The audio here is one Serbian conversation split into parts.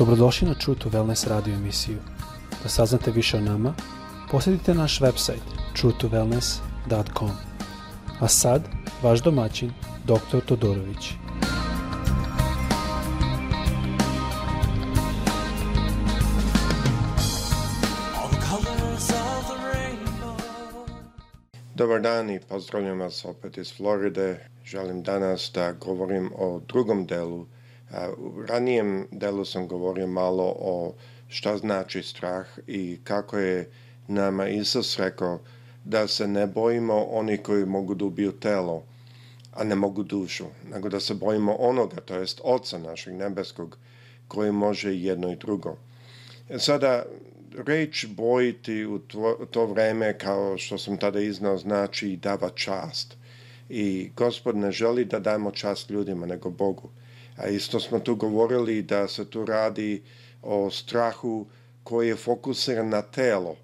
Dobrodošli na True to Wellness radio emisiju. Da saznate više o nama, posjetite naš website truetowellness.com. A sad, vaš domaćin, dr. Todorović. Dobar dan i pozdravljam vas opet iz Floride. Želim danas da govorim o drugom delu U ranijem delu sam govorio malo o šta znači strah i kako je nama Isus rekao da se ne bojimo oni koji mogu da ubiju telo, a ne mogu dušu, nego da se bojimo onoga, to jest Oca našeg nebeskog, koji može jedno i drugo. E, sada, reč bojiti u to, to vreme, kao što sam tada iznao, znači dava čast. I gospod ne želi da dajemo čast ljudima, nego Bogu. A isto smo tu govorili da se tu radi o strahu koji je fokusiran na telo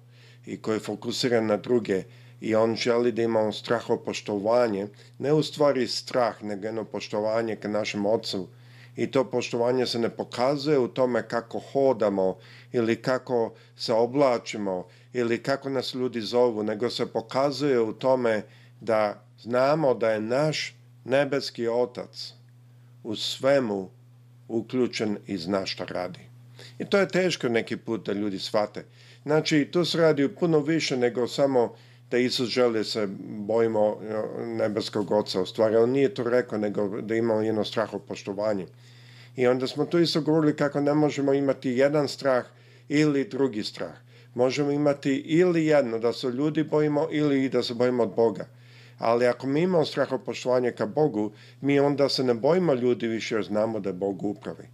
i koji je fokusiran na druge i on želi da imamo strahopoštovanje, ne u stvari strah, nego jedno poštovanje ka našem ocu. I to poštovanje se ne pokazuje u tome kako hodamo ili kako se oblačimo ili kako nas ljudi zovu, nego se pokazuje u tome da znamo da je naš nebeski otac u svemu uključen i zna šta radi. I to je teško neki put da ljudi shvate. Znači, tu se radi puno više nego samo da Isus želi da se bojimo e, nebeskog oca. U stvari, on nije to rekao, nego da imamo jedno straho poštovanje. I onda smo tu isto govorili kako ne možemo imati jedan strah ili drugi strah. Možemo imati ili jedno, da se ljudi bojimo ili da se bojimo od Boga ali ako mi imamo strahopoštovanje ka Bogu, mi onda se ne bojimo ljudi više jer znamo da Bog upravi.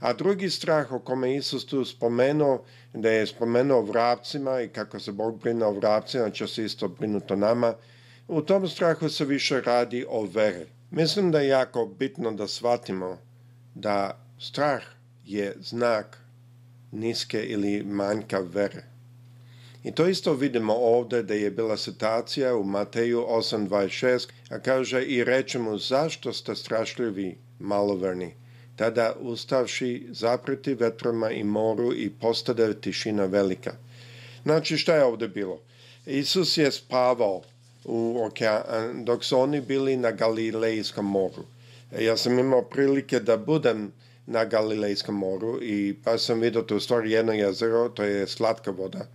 A drugi strah o kome Isus tu spomenuo, da je spomenuo vrapcima i kako se Bog brine o vrapcima, će se isto brinuti o nama, u tom strahu se više radi o veri. Mislim da je jako bitno da shvatimo da strah je znak niske ili manjka vere. I to isto vidimo ovde da je bila situacija u Mateju 8.26, a kaže i reče mu zašto ste strašljivi, maloverni. Tada ustavši zapreti vetroma i moru i postade tišina velika. Znači šta je ovde bilo? Isus je spavao u okean, dok su oni bili na Galilejskom moru. Ja sam imao prilike da budem na Galilejskom moru i pa sam vidio tu stvar jedno jezero, to je slatka voda.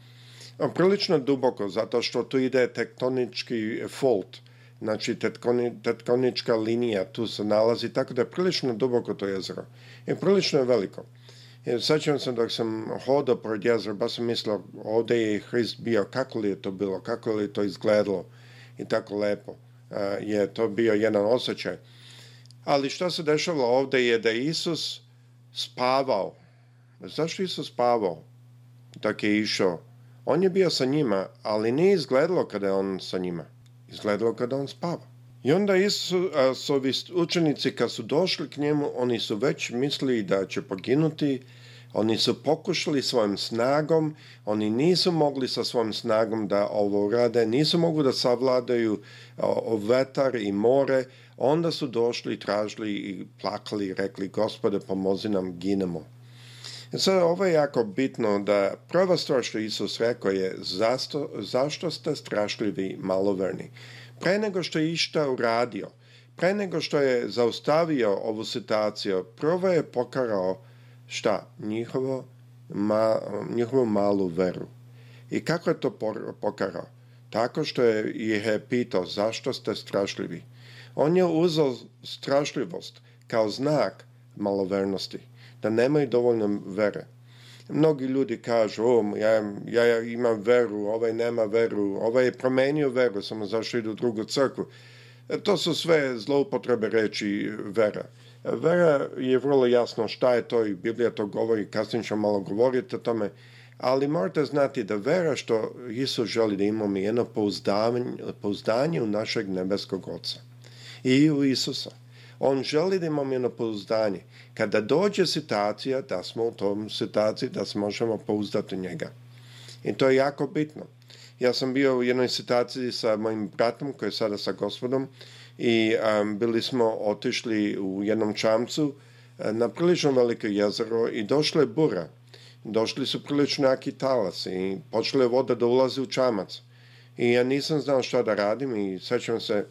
Prilično duboko, zato što tu ide tektonički fault, znači tetkoni, tektonička linija tu se nalazi, tako da je prilično duboko to jezero. I prilično je veliko. I sećam se dok sam hodao pored jezera, baš sam mislio ovde je Hrist bio, kako li je to bilo, kako li je to izgledalo i tako lepo. A, je to bio jedan osjećaj. Ali što se dešavalo ovde je da Isus spavao. Zašto Isus spavao dok je išao On je bio sa njima, ali nije izgledalo kada je on sa njima. Izgledalo kada on spava. I onda Isusovi učenici kad su došli k njemu, oni su već mislili da će poginuti, oni su pokušali svojom snagom, oni nisu mogli sa svojom snagom da ovo rade, nisu mogli da savladaju vetar i more, onda su došli, tražili i plakali rekli, gospode, pomozi nam, ginemo. E Sada ovo je jako bitno da prva stvar što Isus rekao je zasto, zašto ste strašljivi maloverni. Pre nego što je išta uradio, pre nego što je zaustavio ovu situaciju, prvo je pokarao šta? Njihovo, ma, njihovu malu veru. I kako je to pokarao? Tako što je ih je pitao zašto ste strašljivi. On je uzeo strašljivost kao znak malovernosti da nemaju dovoljno vere. Mnogi ljudi kažu, o, ja, ja imam veru, ovaj nema veru, ovaj je promenio veru, samo zašto ide u drugu crkvu. E, to su sve zloupotrebe reči vera. Vera je vrlo jasno šta je to i Biblija to govori, kasnije ćemo malo govoriti o tome, ali morate znati da vera što Isus želi da imamo je jedno pouzdanje, pouzdanje u našeg nebeskog Oca i u Isusa. On želi da imamo jedno pouzdanje. Kada dođe situacija, da smo u tom situaciji, da se možemo pouzdati njega. I to je jako bitno. Ja sam bio u jednoj situaciji sa mojim bratom, koji je sada sa gospodom, i um, bili smo otišli u jednom čamcu uh, na prilično veliko jezero i došla je bura. Došli su prilično jaki talas i počela je voda da ulazi u čamac. I ja nisam znao šta da radim i sećam se,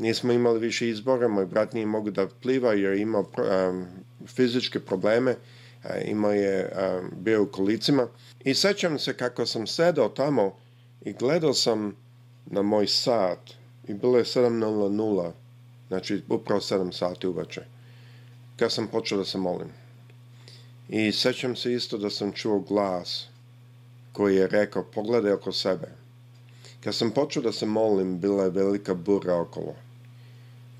nismo imali više izbora, moj brat nije mogu da pliva jer imao um, fizičke probleme, imao je, um, bio u kolicima. I sećam se kako sam sedao tamo i gledao sam na moj sat i bilo je 7.00, znači upravo 7 sati uveče, kad sam počeo da se molim. I sećam se isto da sam čuo glas koji je rekao pogledaj oko sebe. Kad sam počeo da se molim, bila je velika bura okolo.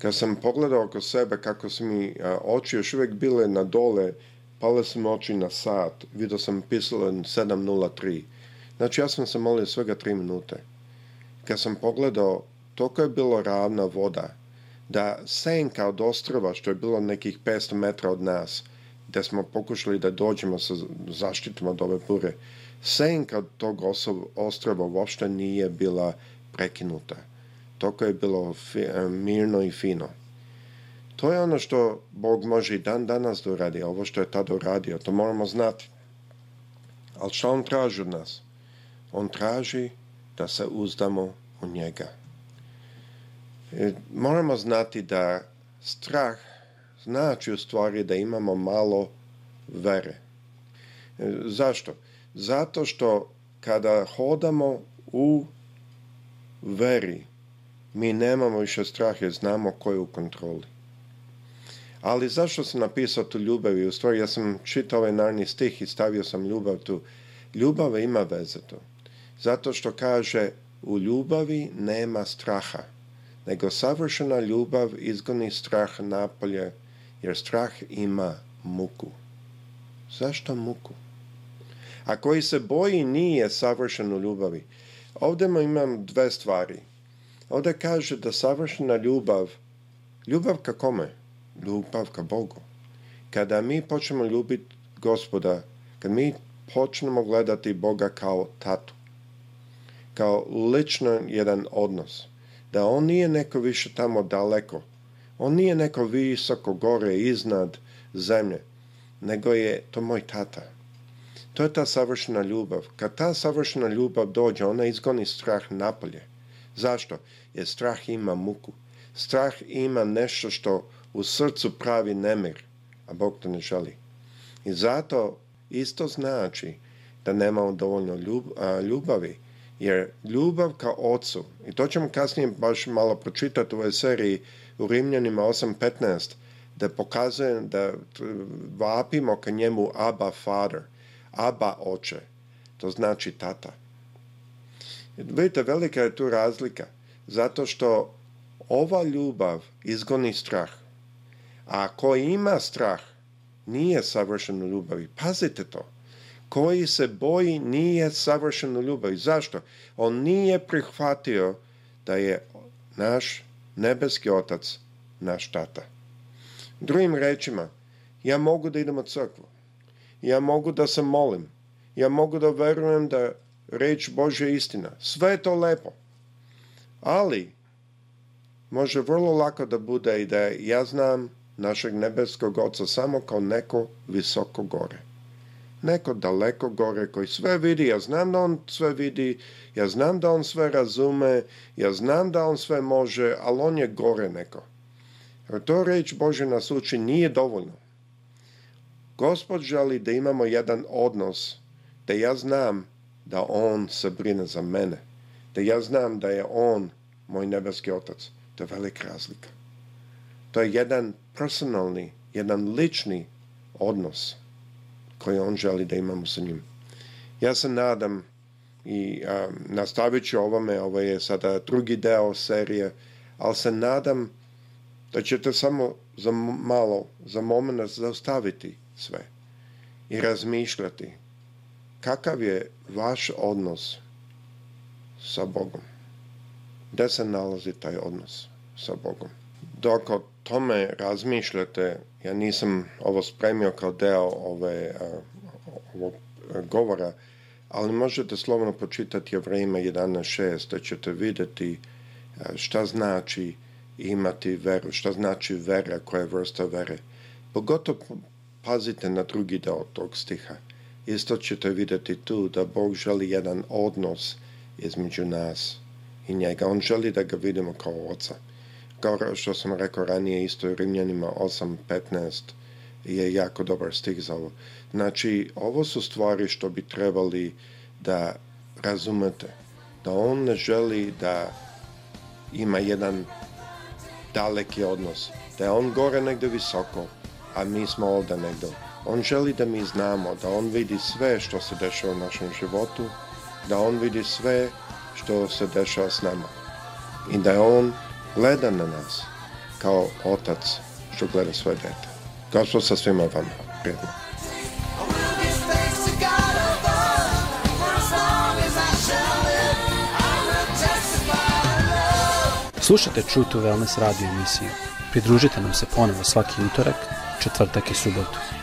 Kad sam pogledao oko sebe kako su mi a, oči još uvek bile na dole, pale su mi oči na sat, vidio sam pisalo 7.03. Znači ja sam se molio svega 3 minute. Kad sam pogledao, toliko je bilo ravna voda, da senka od ostrava, što je bilo nekih 500 metra od nas, gde smo pokušali da dođemo sa zaštitom od ove bure, senka od tog ostrava uopšte nije bila prekinuta Toko je bilo fi, e, mirno i fino. To je ono što Bog može i dan danas da uradi, ovo što je tada uradio, to moramo znati. Ali što On traži od nas? On traži da se uzdamo u njega. E, moramo znati da strah znači u stvari da imamo malo vere. E, zašto? Zato što kada hodamo u veri, Mi nemamo više strah jer znamo ko je u kontroli. Ali zašto sam napisao tu ljubav? U stvari ja sam čitao ovaj narni stih i stavio sam ljubav tu. Ljubav ima veze tu. Zato što kaže u ljubavi nema straha, nego savršena ljubav izgoni strah napolje, jer strah ima muku. Zašto muku? A koji se boji nije savršen u ljubavi. Ovdje imam dve stvari – Ovdje kaže da savršena ljubav, ljubav ka kome? Ljubav ka Bogu. Kada mi počnemo ljubiti gospoda, kad mi počnemo gledati Boga kao tatu, kao lično jedan odnos, da on nije neko više tamo daleko, on nije neko visoko gore iznad zemlje, nego je to moj tata. To je ta savršena ljubav. Kad ta savršena ljubav dođe, ona izgoni strah napolje. Zašto? Jer strah ima muku. Strah ima nešto što u srcu pravi nemir, a Bog to ne želi. I zato isto znači da nemamo dovoljno ljub, ljubavi, jer ljubav ka ocu, i to ćemo kasnije baš malo pročitati u ovoj seriji u Rimljanima 8.15, da pokazuje da vapimo ka njemu Abba Father, Abba oče, to znači tata. Vidite, velika je tu razlika, zato što ova ljubav izgoni strah. A ko ima strah, nije savršen u ljubavi. Pazite to. Koji se boji, nije savršen u ljubavi. Zašto? On nije prihvatio da je naš nebeski otac naš tata. Drugim rečima, ja mogu da idem u crkvu. Ja mogu da se molim. Ja mogu da verujem da reč Božja istina. Sve je to lepo. Ali, može vrlo lako da bude i da ja znam našeg nebeskog oca samo kao neko visoko gore. Neko daleko gore koji sve vidi, ja znam da on sve vidi, ja znam da on sve razume, ja znam da on sve može, ali on je gore neko. Jer to reč Bože nas uči nije dovoljno. Gospod želi da imamo jedan odnos, da ja znam da on se brine za mene, da ja znam da je on moj nebeski otac. To je velika razlika. To je jedan personalni, jedan lični odnos koji on želi da imamo sa njim. Ja se nadam i a, nastavit ću ovome, ovo je sada drugi deo serije, ali se nadam da ćete samo za malo, za moment zaustaviti sve i razmišljati kakav je vaš odnos sa Bogom? Gde se nalazi taj odnos sa Bogom? Dok o tome razmišljate, ja nisam ovo spremio kao deo ove, ovog govora, ali možete slobodno počitati Evrema 11.6, da ćete videti šta znači imati veru, šta znači vera, koja je vrsta vere. Pogotovo pazite na drugi deo tog stiha – isto ćete videti tu da Bog želi jedan odnos između nas i njega. On želi da ga vidimo kao oca. Kao što sam rekao ranije, isto je Rimljanima 8.15 je jako dobar stih za ovo. Znači, ovo su stvari što bi trebali da razumete. Da on ne želi da ima jedan daleki odnos. Da je on gore negde visoko, a mi smo ovde negde. On želi da mi znamo, da on vidi sve što se dešava u našem životu, da on vidi sve što se dešava s nama i da on gleda na nas kao otac što gleda svoje dete. Gospod sa svima vama. Prijedno. Slušajte True to Wellness radio emisiju. Pridružite nam se ponovo svaki utorak, četvrtak i subotu.